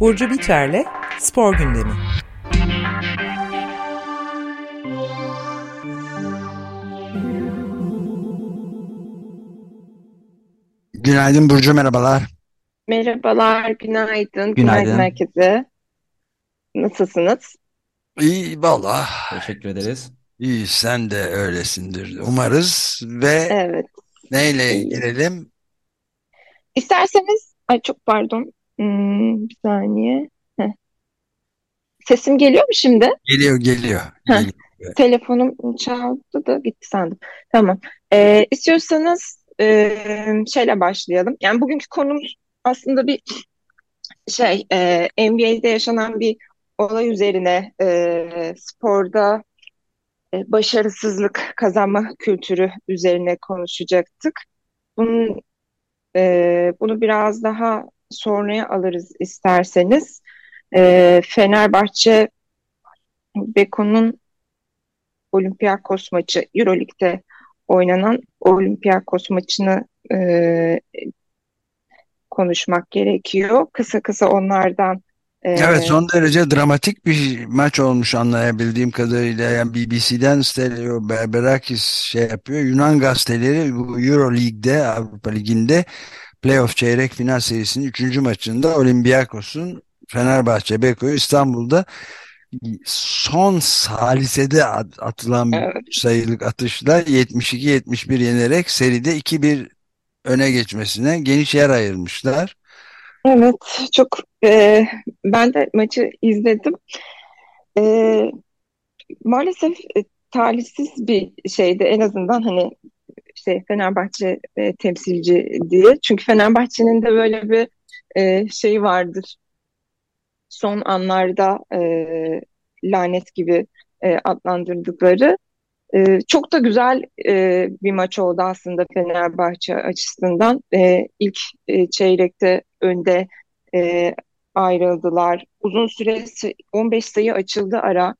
Burcu Biterle Spor Gündemi. Günaydın Burcu merhabalar. Merhabalar, günaydın. Günaydın Günaydın. herkese. Nasılsınız? İyi valla. Teşekkür ederiz. İyi sen de öylesindir umarız ve Evet, neyle girelim? İsterseniz, ay çok pardon. Hmm, bir saniye. Heh. Sesim geliyor mu şimdi? Geliyor geliyor. Heh. geliyor. Telefonum çaldı da gitti sandım. Tamam. Ee, istiyorsanız e, şeyle başlayalım. Yani bugünkü konumuz aslında bir şey, e, NBA'de yaşanan bir olay üzerine e, sporda e, başarısızlık kazanma kültürü üzerine konuşacaktık. Bunun, e, bunu biraz daha sonraya alırız isterseniz. E, Fenerbahçe Beko'nun Olympiakos maçı, Euroleague'de oynanan Olympiakos maçını e, konuşmak gerekiyor. Kısa kısa onlardan e, Evet son derece dramatik bir maç olmuş anlayabildiğim kadarıyla. Yani BBC'den Stelio Berberakis şey yapıyor. Yunan gazeteleri bu Euro Avrupa Ligi'nde playoff çeyrek final serisinin 3. maçında Olympiakos'un Fenerbahçe Beko'yu İstanbul'da son salisede at- atılan Evet. sayılık atışla 72-71 yenerek seride 2-1 öne geçmesine geniş yer ayırmışlar. Evet, çok e, ben de maçı izledim. E, maalesef e, talihsiz bir şeydi en azından hani şey Fenerbahçe e, temsilci diye. Çünkü Fenerbahçe'nin de böyle bir e, şey vardır. Son anlarda e, lanet gibi e, adlandırdıkları. E, çok da güzel e, bir maç oldu aslında Fenerbahçe açısından. E, ilk e, çeyrekte önde e, ayrıldılar. Uzun süre sı- 15 sayı açıldı ara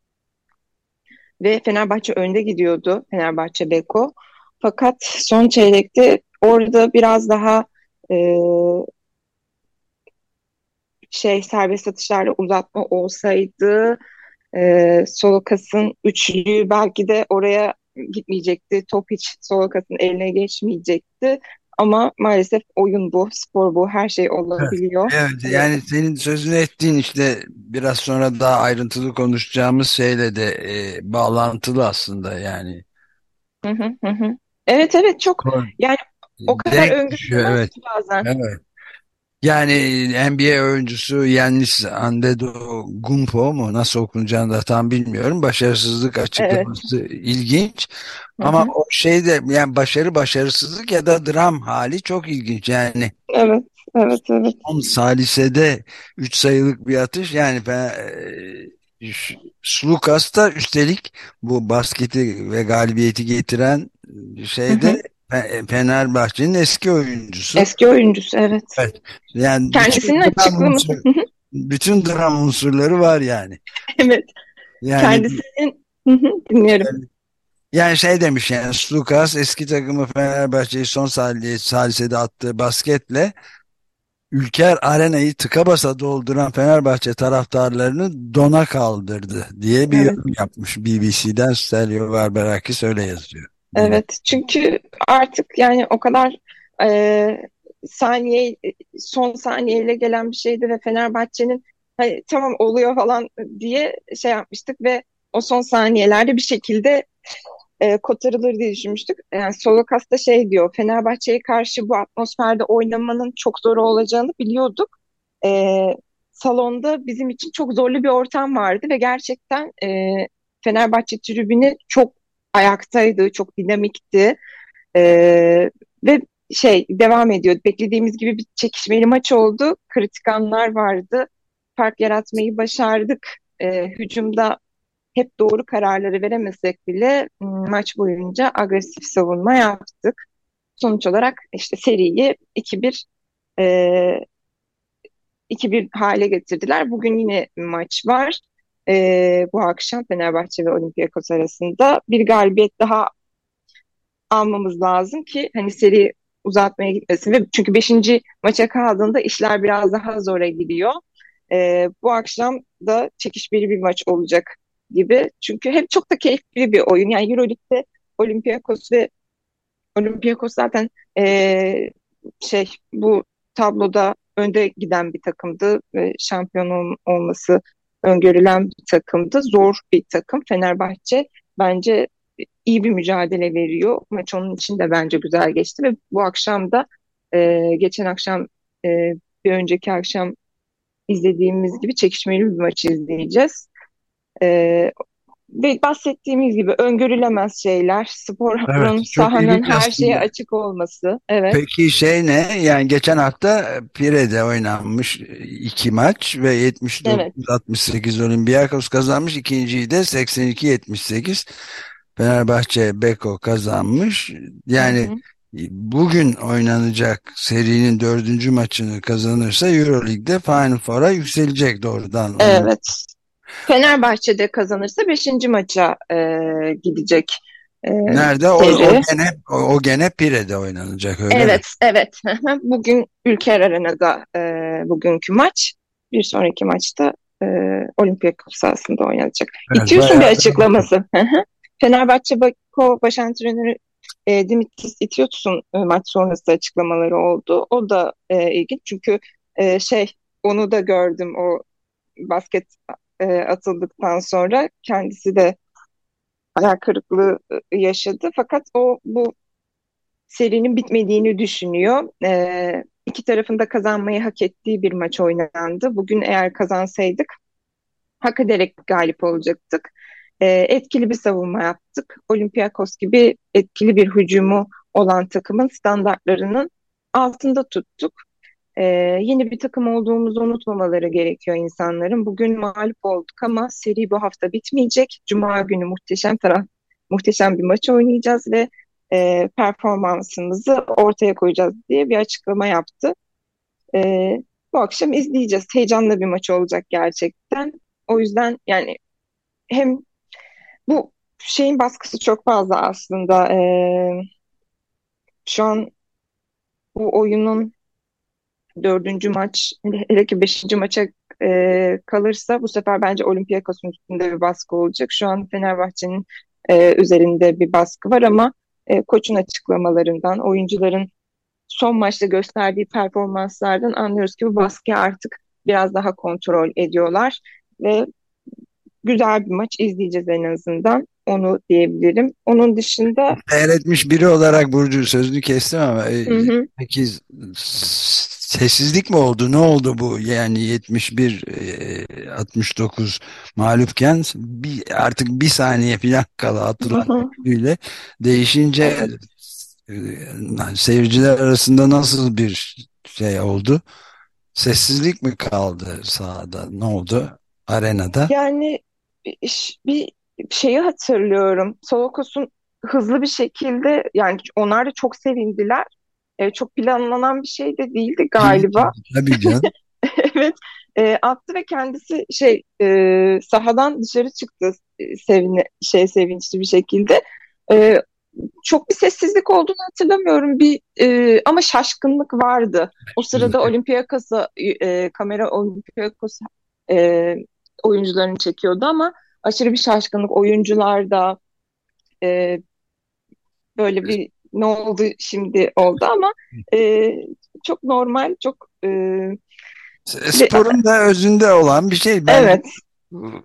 ve Fenerbahçe önde gidiyordu. Fenerbahçe Beko. Fakat son çeyrekte orada biraz daha e, şey serbest atışlarla uzatma olsaydı e, Solokas'ın üçlüğü belki de oraya gitmeyecekti. Top hiç Solokas'ın eline geçmeyecekti. Ama maalesef oyun bu, spor bu, her şey olabiliyor. Evet yani senin sözünü ettiğin işte biraz sonra daha ayrıntılı konuşacağımız şeyle de e, bağlantılı aslında yani. Hı hı hı. Evet evet çok yani o kadar öngörülemez evet. ki bazen. Evet. Yani NBA oyuncusu Yannis Antetokounmpo mu nasıl okunacağını da tam bilmiyorum. Başarısızlık açıklaması ilginç. Hı Ama hı. o şeyde yani başarı başarısızlık ya da dram hali çok ilginç. Yani Evet evet evet. son salisede 3 sayılık bir atış yani ben, e, Sulukas da üstelik bu basketi ve galibiyeti getiren şeyde Fenerbahçe'nin eski oyuncusu. Eski oyuncusu evet. Evet. Yani Kendisinin açıklaması. unsur- bütün dram unsurları var yani. Evet. Yani Kendisinin dinliyorum. yani şey demiş yani Sulukas eski takımı Fenerbahçe'yi son sali- salisede attığı basketle Ülker Arena'yı tıka basa dolduran Fenerbahçe taraftarlarını dona kaldırdı diye bir Evet. yorum yapmış BBC'den Stelio Berberakis öyle yazıyor. Evet. Çünkü artık yani o kadar e, saniye son saniyeyle gelen bir şeydi ve Fenerbahçe'nin tamam oluyor falan diye şey yapmıştık ve o son saniyelerde bir şekilde e, kotarılır diye düşünmüştük. Yani Solokas da şey diyor, Fenerbahçe'ye karşı bu atmosferde oynamanın çok zor olacağını biliyorduk. E, salonda bizim için çok zorlu bir ortam vardı ve gerçekten e, Fenerbahçe tribünü çok ayaktaydı, çok dinamikti E, ve şey devam ediyor. Beklediğimiz gibi bir çekişmeli maç oldu. Kritik anlar vardı. Fark yaratmayı başardık. E, hücumda hep doğru kararları veremesek bile m, maç boyunca agresif savunma yaptık. Sonuç olarak işte seriyi 2-1 e, 2-1 hale getirdiler. Bugün yine maç var. E, bu akşam Fenerbahçe ve Olympiakos arasında bir galibiyet daha almamız lazım ki hani seri uzatmaya gitmesin ve çünkü 5. maça kaldığında işler biraz daha zora gidiyor. e, bu akşam da çekişmeli bir maç olacak gibi. Çünkü hem çok da keyifli bir oyun. Yani Euroleague'de Olympiakos ve Olympiakos zaten e, şey bu tabloda önde giden bir takımdı ve şampiyon olması öngörülen bir takımdı. Zor bir takım. Fenerbahçe bence iyi bir mücadele veriyor. Maç onun için de bence güzel geçti ve bu akşam da e, geçen akşam e, bir önceki akşam izlediğimiz gibi çekişmeli bir maç izleyeceğiz. E, ve bahsettiğimiz gibi öngörülemez şeyler, sporun, Evet, sahanın her şeye aslında. açık olması. Evet, Peki şey ne? Yani geçen hafta Pire'de oynanmış iki maç ve evet. 79-68 Olympiakos kazanmış. İkinciyi de 82-78 Fenerbahçe Beko kazanmış. Hı Yani hı. bugün oynanacak serinin dördüncü maçını kazanırsa Euroleague'de Final Four'a yükselecek doğrudan. Onun Evet. Fenerbahçe'de kazanırsa beşinci maça e, gidecek e, nerede? O, o gene o, o gene Pire'de oynanacak öyle mi? Evet, evet. Hı hı. Bugün Ülker Arena'da e, bugünkü maç. Bir sonraki maçta e, Olympiakos sahasında oynanacak. Evet, İtiyorsun bir açıklaması. Fenerbahçe Bako baş antrenörü e, Dimitris İtiyotus'un e, maç sonrası açıklamaları oldu. O da e, ilginç çünkü e, şey onu da gördüm o basket e, atıldıktan sonra kendisi de hayal kırıklığı e, yaşadı. Fakat o bu serinin bitmediğini düşünüyor. Ee, iki tarafın da kazanmayı hak ettiği bir maç oynandı. Bugün eğer kazansaydık hak ederek galip olacaktık. Ee, etkili bir savunma yaptık. Olympiakos gibi etkili bir hücumu olan takımın standartlarının altında tuttuk. Ee, yeni bir takım olduğumuzu unutmamaları gerekiyor insanların. Bugün mağlup olduk ama seri bu hafta bitmeyecek. Cuma günü muhteşem taraf, muhteşem bir maç oynayacağız ve e, performansımızı ortaya koyacağız diye bir açıklama yaptı. E, bu akşam izleyeceğiz. Heyecanlı bir maç olacak gerçekten. O yüzden yani hem bu şeyin baskısı çok fazla aslında. E, şu an bu oyunun dördüncü maç, hele ki beşinci maça e, kalırsa bu sefer bence Olympiakos'un üstünde bir baskı olacak. Şu an Fenerbahçe'nin e, üzerinde bir baskı var ama e, koçun açıklamalarından, oyuncuların son maçta gösterdiği performanslardan anlıyoruz ki bu baskıyı artık biraz daha kontrol ediyorlar ve güzel bir maç izleyeceğiz en azından. Onu diyebilirim. Onun dışında Seyretmiş biri olarak Burcu sözünü kestim ama e, hı hı, peki sessizlik mi oldu? Ne oldu bu? Yani 71 e, 69 mağlupken bir, artık bir saniye falan kala atılan değişince e, seyirciler arasında nasıl bir şey oldu? Sessizlik mi kaldı sahada? Ne oldu? Arenada? Yani bir şeyi hatırlıyorum. Solokos'un hızlı bir şekilde yani onlar da çok sevindiler. E, çok planlanan bir şey de değildi Değil, galiba. tabii canım. Evet, e, attı ve kendisi şey e, sahadan dışarı çıktı e, sevine, şey sevinçli bir şekilde. E, çok bir sessizlik olduğunu hatırlamıyorum bir e, ama şaşkınlık vardı. O sırada Olympiakos'a e, kamera Olympiakos e, oyuncularını çekiyordu ama aşırı bir şaşkınlık oyuncularda e, böyle bir ne oldu şimdi oldu ama e, çok normal çok e, Sporun da özünde olan bir şey. Ben evet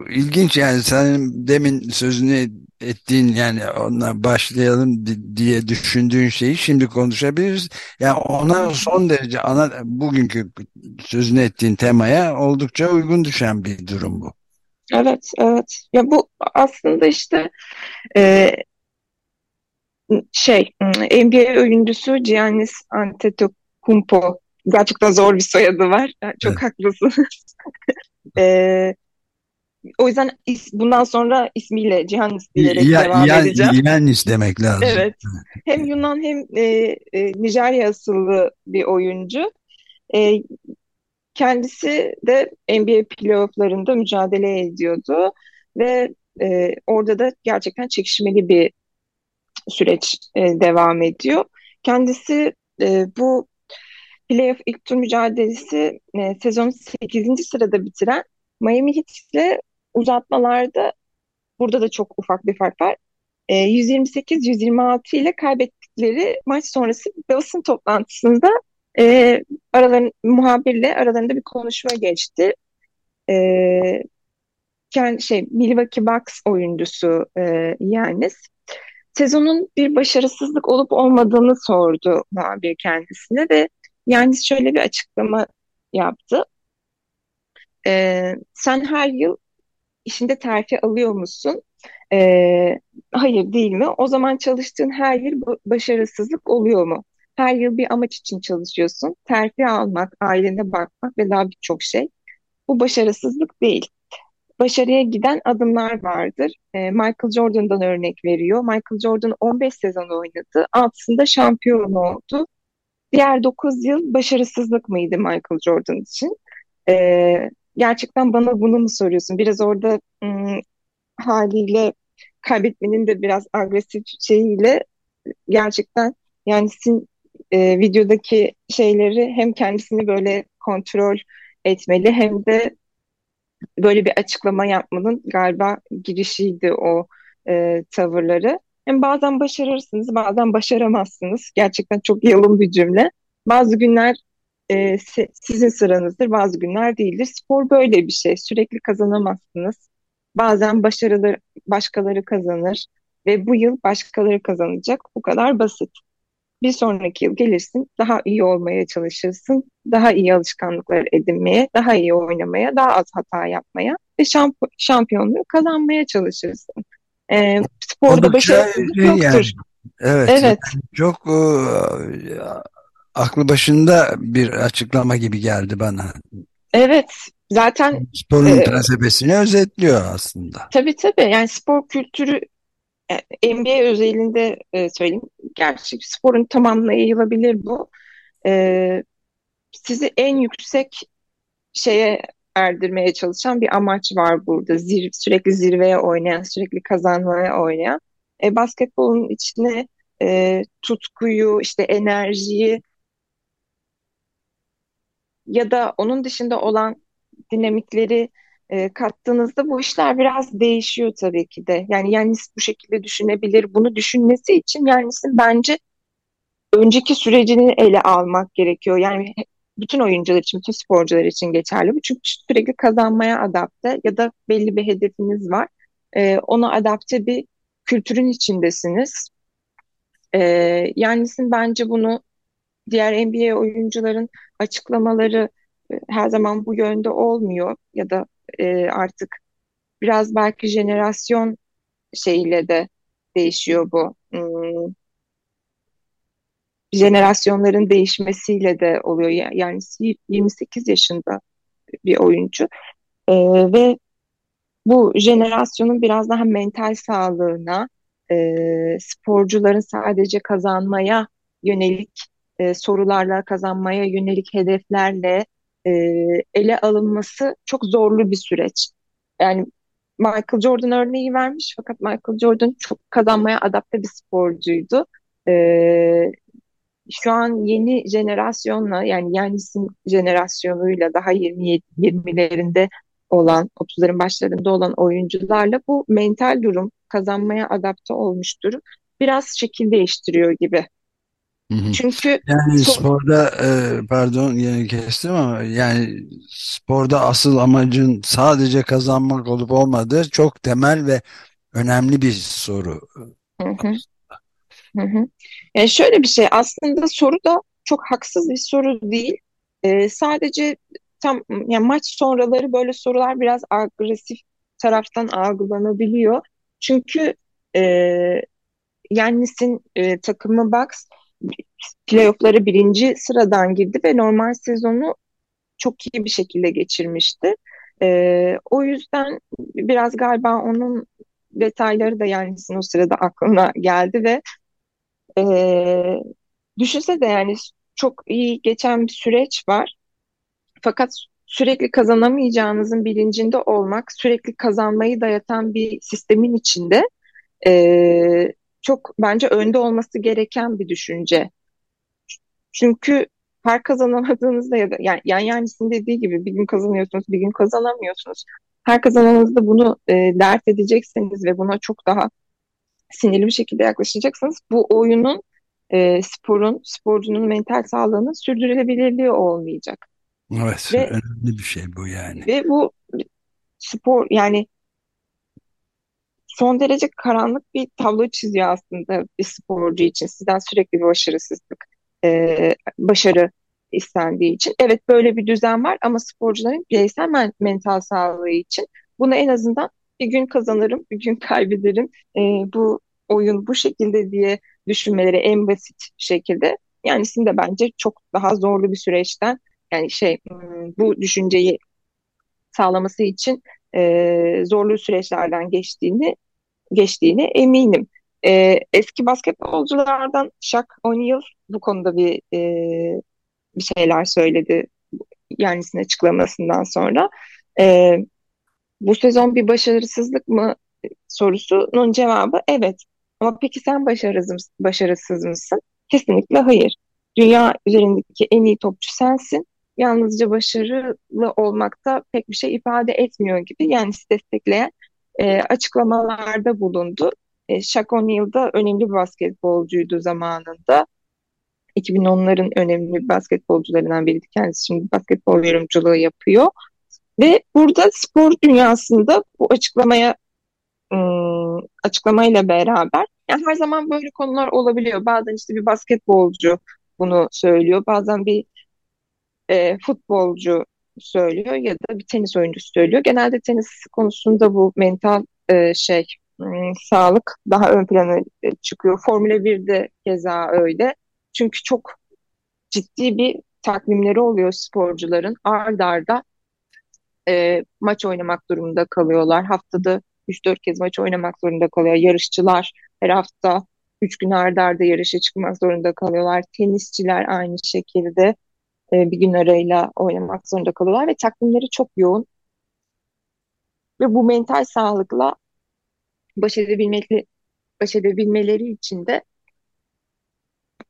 ilginç yani senin demin sözünü ettiğin yani ona başlayalım di- diye düşündüğün şeyi şimdi konuşabiliriz. Yani ona son derece ana bugünkü sözünü ettiğin temaya oldukça uygun düşen bir durum bu. Evet, evet. Ya bu aslında işte e, şey NBA oyuncusu Giannis Antetokounmpo gerçekten zor bir soyadı var. Yani Çok Evet. haklısın. E, o yüzden is- bundan sonra ismiyle Giannis diyerek Ya, devam ya, edeceğim. Yanis demek lazım. Evet. Hem Yunan hem e, e, Nijerya asıllı bir oyuncu. E, kendisi de NBA playofflarında mücadele ediyordu ve e, orada da gerçekten çekişmeli bir süreç e, devam ediyor. Kendisi e, bu playoff ilk tur mücadelesi e, sezonu 8. sırada bitiren Miami Heat ile uzatmalarda burada da çok ufak bir fark var. E, 128-126 ile kaybettikleri maç sonrası basın toplantısında e, araların, muhabirle aralarında bir konuşma geçti. E, kendi şey Milwaukee Bucks oyuncusu e, Yanis sezonun bir başarısızlık olup olmadığını sordu muhabir kendisine ve Yanis şöyle bir açıklama yaptı. E, sen her yıl işinde terfi alıyor musun? E, hayır değil mi? O zaman çalıştığın her yıl başarısızlık oluyor mu? Her yıl bir amaç için çalışıyorsun. Terfi almak, ailene bakmak ve daha birçok şey. Bu başarısızlık değil başarıya giden adımlar vardır. E, Michael Jordan'dan örnek veriyor. Michael Jordan 15 sezon oynadı. Altısında şampiyon oldu. Diğer 9 yıl başarısızlık mıydı Michael Jordan için? E, gerçekten bana bunu mu soruyorsun? Biraz orada ım, haliyle kaybetmenin de biraz agresif şeyiyle gerçekten yani sizin e, videodaki şeyleri hem kendisini böyle kontrol etmeli hem de böyle bir açıklama yapmanın galiba girişiydi o e, tavırları. Hem bazen başarırsınız, bazen başaramazsınız. Gerçekten çok yalın bir cümle. Bazı günler e, sizin sıranızdır, bazı günler değildir. Spor böyle bir şey. Sürekli kazanamazsınız. Bazen başarılı başkaları kazanır ve bu yıl başkaları kazanacak. Bu kadar basit. Bir sonraki yıl gelirsin, daha iyi olmaya çalışırsın, daha iyi alışkanlıklar edinmeye, daha iyi oynamaya, daha az hata yapmaya ve şamp şampiyonluğu kazanmaya çalışırsın. E, sporda başarısızlık şey yoktur. Yani. Evet, evet. Yani çok e, aklı başında bir açıklama gibi geldi bana. Evet, zaten sporun e, prensibesini özetliyor aslında. Tabii tabii. Yani spor kültürü NBA özelinde e, söyleyeyim. Gerçi sporun tamamına yayılabilir bu. E, sizi en yüksek şeye erdirmeye çalışan bir amaç var burada. Zir, sürekli zirveye oynayan, sürekli kazanmaya oynayan. E, basketbolun içine e, tutkuyu, işte enerjiyi ya da onun dışında olan dinamikleri e, kattığınızda bu işler biraz değişiyor tabii ki de. Yani Yannis bu şekilde düşünebilir. Bunu düşünmesi için Yannis'in bence önceki sürecini ele almak gerekiyor. Yani bütün oyuncular için, bütün sporcular için geçerli bu. Çünkü sürekli kazanmaya adapte ya da belli bir hedefiniz var. E, ona adapte bir kültürün içindesiniz. E, Yannis'in bence bunu diğer NBA oyuncuların açıklamaları her zaman bu yönde olmuyor ya da e, artık biraz belki jenerasyon şeyiyle de değişiyor bu. Hmm. Jenerasyonların değişmesiyle de oluyor. Yani 28 yaşında bir oyuncu e, ve bu jenerasyonun biraz daha mental sağlığına, e, sporcuların sadece kazanmaya yönelik e, sorularla, kazanmaya yönelik hedeflerle e, ele alınması çok zorlu bir süreç. Yani Michael Jordan örneği vermiş fakat Michael Jordan çok kazanmaya adapte bir sporcuydu. E, şu an yeni jenerasyonla yani Yanis'in jenerasyonuyla daha 20 20'lerinde olan 30'ların başlarında olan oyuncularla bu mental durum kazanmaya adapte olmuş durum biraz şekil değiştiriyor gibi. Çünkü yani sporda e, pardon yine kestim ama yani sporda asıl amacın sadece kazanmak olup olmadığı çok temel ve önemli bir soru. Hı hı. Hı hı. Yani şöyle bir şey aslında soru da çok haksız bir soru değil. Ee, sadece tam yani maç sonraları böyle sorular biraz agresif taraftan algılanabiliyor. Çünkü e, Yannis'in e, takımı Bucks playoff'lara birinci sıradan girdi ve normal sezonu çok iyi bir şekilde geçirmişti. E, o yüzden biraz galiba onun detayları da Yannis'in o sırada aklına geldi ve e, düşünse de yani çok iyi geçen bir süreç var. Fakat sürekli kazanamayacağınızın bilincinde olmak, sürekli kazanmayı dayatan bir sistemin içinde e, çok bence önde olması gereken bir düşünce. Çünkü her kazanamadığınızda ya da yani yan yanisinin dediği gibi bir gün kazanıyorsunuz, bir gün kazanamıyorsunuz. Her kazananınızda bunu e, dert edecekseniz ve buna çok daha sinirli bir şekilde yaklaşacaksınız. Bu oyunun, e, sporun, sporcunun mental sağlığının sürdürülebilirliği olmayacak. Evet, ve, önemli bir şey bu yani. Ve bu spor yani son derece karanlık bir tablo çiziyor aslında bir sporcu için. Sizden sürekli bir başarısızlık, e, başarı istendiği için. Evet böyle bir düzen var ama sporcuların bireysel men mental sağlığı için bunu en azından bir gün kazanırım, bir gün kaybederim. E, bu oyun bu şekilde diye düşünmeleri en basit şekilde. Yani sizin de bence çok daha zorlu bir süreçten yani şey hmm, bu düşünceyi sağlaması için e, zorlu süreçlerden geçtiğini geçtiğine eminim. E, eski basketbolculardan Shaq O'Neal bu konuda bir e, bir şeyler söyledi Yannis'in açıklamasından sonra. E, bu sezon bir başarısızlık mı sorusunun cevabı evet. Ama peki sen başarısız, başarısız mısın? Kesinlikle hayır. Dünya üzerindeki en iyi topçu sensin. Yalnızca başarılı olmakta pek bir şey ifade etmiyor gibi. Yani destekleyen e, açıklamalarda bulundu. E, Shaq O'Neal önemli bir basketbolcuydu zamanında. 2010'ların önemli basketbolcularından biriydi. Kendisi şimdi basketbol yorumculuğu yapıyor. Ve burada spor dünyasında bu açıklamaya ıı, açıklamayla beraber yani her zaman böyle konular olabiliyor. Bazen işte bir basketbolcu bunu söylüyor. Bazen bir e, futbolcu söylüyor ya da bir tenis oyuncusu söylüyor. Genelde tenis konusunda bu mental e, şey ıı, sağlık daha ön plana e, çıkıyor. Formula 1'de keza öyle. Çünkü çok ciddi bir takvimleri oluyor sporcuların. Ard arda e, maç oynamak durumunda kalıyorlar. Haftada 3-4 kez maç oynamak zorunda kalıyor. Yarışçılar her hafta 3 gün ard arda yarışa çıkmak zorunda kalıyorlar. Tenisçiler aynı şekilde e, bir gün arayla oynamak zorunda kalıyorlar ve takvimleri çok yoğun. Ve bu mental sağlıkla baş edebilmekli, baş edebilmeleri için de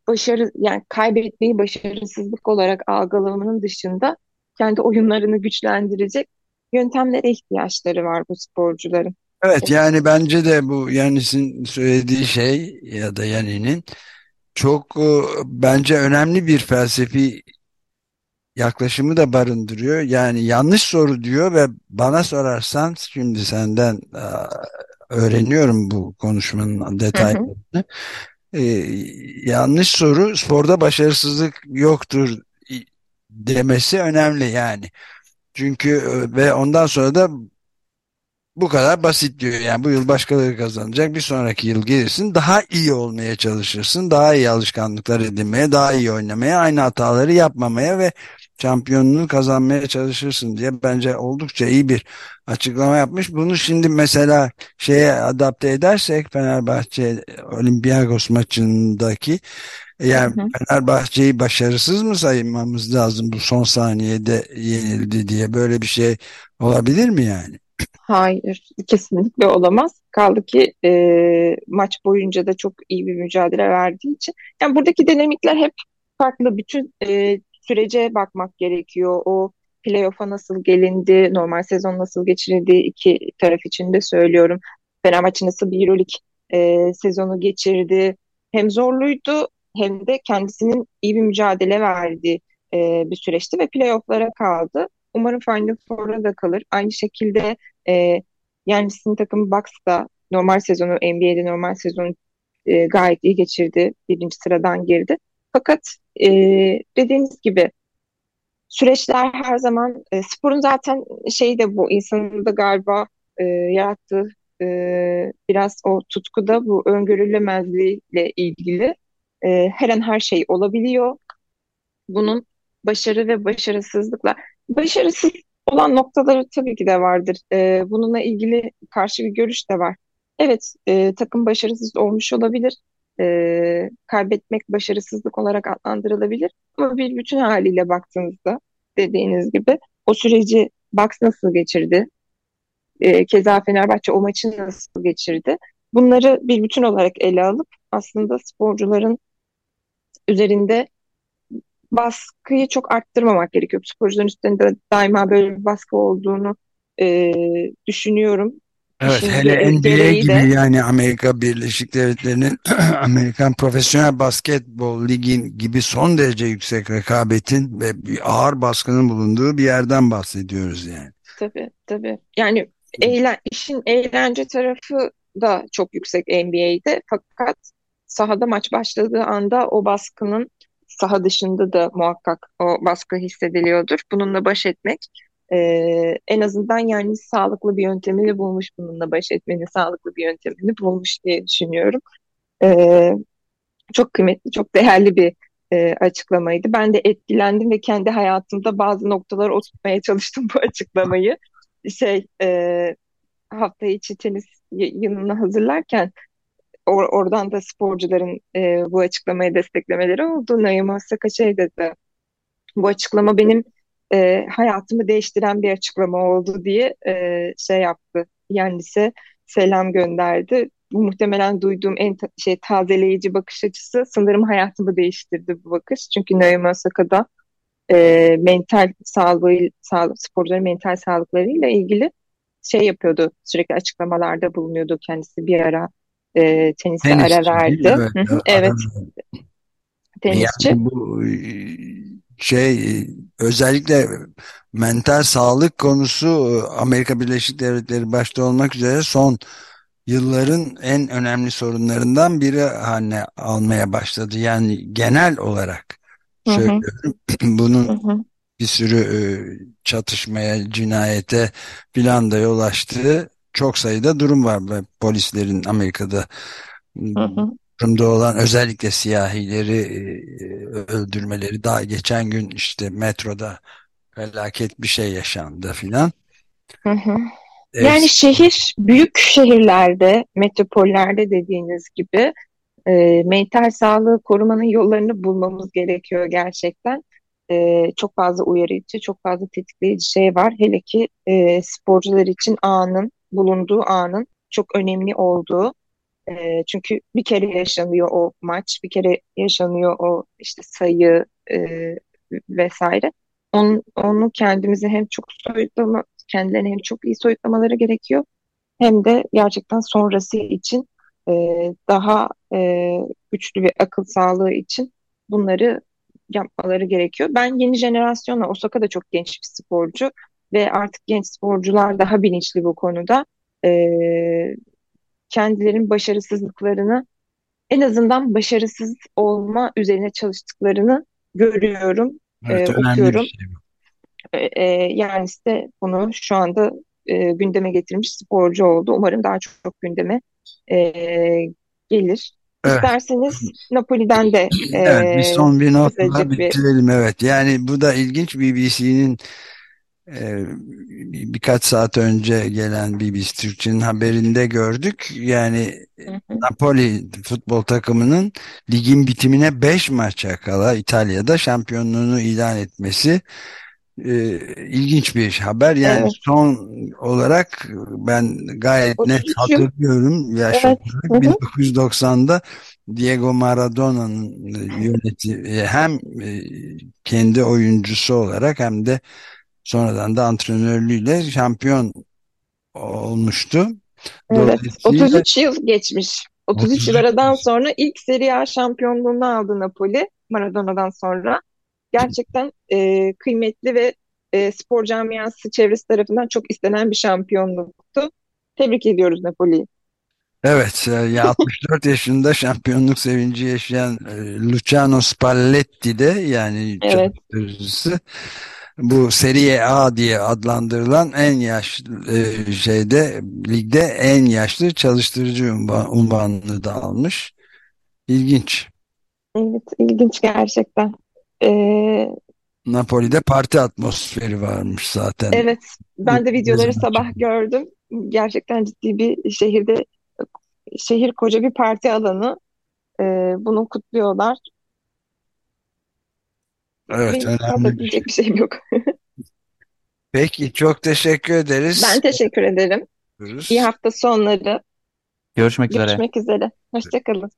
başarı yani kaybetmeyi başarısızlık olarak algılamanın dışında kendi oyunlarını güçlendirecek yöntemlere ihtiyaçları var bu sporcuların. Evet yani bence de bu Yanis'in söylediği şey ya da Yanin'in çok e, bence önemli bir felsefi yaklaşımı da barındırıyor. Yani yanlış soru diyor ve bana sorarsan şimdi senden e, öğreniyorum bu konuşmanın detaylarını e, yanlış soru sporda başarısızlık yoktur demesi önemli yani. Çünkü e, ve ondan sonra da bu kadar basit diyor. Yani bu yıl başkaları kazanacak. Bir sonraki yıl gelirsin daha iyi olmaya çalışırsın. Daha iyi alışkanlıklar edinmeye, daha iyi oynamaya, aynı hataları yapmamaya ve şampiyonluğu kazanmaya çalışırsın diye bence oldukça iyi bir açıklama yapmış. Bunu şimdi mesela şeye adapte edersek Fenerbahçe Olympiakos maçındaki yani hı hı. Fenerbahçe'yi başarısız mı saymamız lazım bu son saniyede yenildi diye böyle bir şey olabilir mi yani? Hayır, kesinlikle olamaz. Kaldı ki e, maç boyunca da çok iyi bir mücadele verdiği için. Yani buradaki dinamikler hep farklı. Bütün e, sürece bakmak gerekiyor. O playoff'a nasıl gelindi, normal sezon nasıl geçirildi iki taraf için de söylüyorum. Fenerbahçe nasıl bir Euroleague e, sezonu geçirdi. Hem zorluydu hem de kendisinin iyi bir mücadele verdiği e, bir süreçti ve playoff'lara kaldı. Umarım Final Four'a da kalır. Aynı şekilde e, yani sizin takım Bucks da normal sezonu NBA'de normal sezonu e, gayet iyi geçirdi. Birinci sıradan girdi. Fakat e, dediğiniz gibi süreçler her zaman e, sporun zaten şeyi de bu insanın da galiba e, yarattığı e, biraz o tutku da bu öngörülemezliğiyle ilgili e, her an her şey olabiliyor. Bunun başarı ve başarısızlıkla başarısız olan noktaları tabii ki de vardır. E, bununla ilgili karşı bir görüş de var. Evet, e, takım başarısız olmuş olabilir e, kaybetmek başarısızlık olarak adlandırılabilir. Ama bir bütün haliyle baktığınızda dediğiniz gibi o süreci Bucks nasıl geçirdi? E, keza Fenerbahçe o maçı nasıl geçirdi? Bunları bir bütün olarak ele alıp aslında sporcuların üzerinde baskıyı çok arttırmamak gerekiyor. Sporcuların üstünde daima böyle bir baskı olduğunu e, düşünüyorum. Evet İşin hele NBA gibi de yani Amerika Birleşik Devletleri'nin Amerikan Profesyonel Basketbol Ligi gibi son derece yüksek rekabetin ve ağır baskının bulunduğu bir yerden bahsediyoruz yani. tabii tabii. Yani eğlen, işin eğlence tarafı da çok yüksek NBA'de. Fakat sahada maç başladığı anda o baskının saha dışında da muhakkak o baskı hissediliyordur. Bununla baş etmek e, en azından yani sağlıklı bir yöntemini bulmuş bununla baş etmenin sağlıklı bir yöntemini bulmuş diye düşünüyorum. E, çok kıymetli, çok değerli bir e, açıklamaydı. Ben de etkilendim ve kendi hayatımda bazı noktalara oturtmaya çalıştım bu açıklamayı. Şey, e, hafta içi tenis yayınını hazırlarken or oradan da sporcuların e, bu açıklamayı desteklemeleri oldu. Naomi Osaka şey dedi, bu açıklama benim e, hayatımı değiştiren bir açıklama oldu diye e, şey yaptı. Yendis'e selam gönderdi. Bu muhtemelen duyduğum en ta- şey tazeleyici bakış açısı sanırım hayatımı değiştirdi bu bakış. Çünkü Naomi Osaka'da e, mental sağlığı, sağlık, sporcuların mental sağlıklarıyla ilgili şey yapıyordu. Sürekli açıklamalarda bulunuyordu kendisi bir ara e, tenise Tenisçi ara verdi. Evet, evet, tenisçi. Yani bu şey özellikle mental sağlık konusu Amerika Birleşik Devletleri başta olmak üzere son yılların en önemli sorunlarından biri haline almaya başladı. Yani genel olarak Hı hı, söylüyorum. hı Bunun hı, bir sürü e, çatışmaya, cinayete filan da yol açtığı çok sayıda durum var. Polislerin Amerika'da hı hı. Durumda olan özellikle siyahileri e, öldürmeleri daha geçen gün işte metroda felaket bir şey yaşandı filan. Hı hı. E, Yani şehir, büyük şehirlerde, metropollerde dediğiniz gibi e, mental sağlığı korumanın yollarını bulmamız gerekiyor gerçekten. E, çok fazla uyarıcı, çok fazla tetikleyici şey var. Hele ki e, sporcular için anın, bulunduğu anın çok önemli olduğu. E, çünkü bir kere yaşanıyor o maç, bir kere yaşanıyor o işte sayı e, vesaire. Onu, onu kendimizi hem çok soyutlama, kendilerini hem çok iyi soyutlamaları gerekiyor hem de gerçekten sonrası için e, daha e, güçlü bir akıl sağlığı için bunları yapmaları gerekiyor. Ben yeni jenerasyonla Osaka da çok genç bir sporcu ve artık genç sporcular daha bilinçli bu konuda. E, kendilerinin başarısızlıklarını en azından başarısız olma üzerine çalıştıklarını görüyorum, evet e, okuyorum. şey. E, e, yani işte bunu şu anda e, gündeme getirmiş sporcu oldu. Umarım daha çok, çok gündeme e, gelir. Evet. İsterseniz Napoli'den de Evet, bir e, son bir notla kısacık bir bitirelim. Evet, yani bu da ilginç BBC'nin e, birkaç saat önce gelen BBC Türkçe'nin haberinde gördük. Yani Hı hı. Napoli futbol takımının ligin bitimine 5 maça kala İtalya'da şampiyonluğunu ilan etmesi e, ilginç bir haber. Yani Evet. son olarak ben gayet net 33 yıl. hatırlıyorum yaş Evet. olarak Hı hı. 1990'da Diego Maradona'nın yöneti hem e, kendi oyuncusu olarak hem de sonradan da antrenörlüğüyle şampiyon olmuştu. Evet. Dolayısıyla 33 yıl geçmiş. 33 yıl 33 aradan sonra ilk Serie A şampiyonluğunu aldı Napoli Maradona'dan sonra. Gerçekten e, kıymetli ve e, spor camiası çevresi tarafından çok istenen bir şampiyonluktu. Tebrik ediyoruz Napoli'yi. Evet, e, ya 64 yaşında şampiyonluk sevinci yaşayan e, Luciano Spalletti de yani Evet. çalıştırıcısı bu Serie A diye adlandırılan en yaşlı e, şeyde ligde en yaşlı çalıştırıcı unvan, unvanını da almış. İlginç. Evet, ilginç gerçekten. Ee, Napoli'de parti atmosferi varmış zaten. evet, ben de videoları sabah gördüm. Gerçekten ciddi bir şehirde, şehir koca bir parti alanı. Ee, bunu kutluyorlar. Evet, Benim fazla önemli bir şey. diyecek bir şeyim yok. Peki, çok teşekkür ederiz. Ben teşekkür ederim. İyi hafta sonları. Görüşmek üzere. Görüşmek üzere. Hoşçakalın.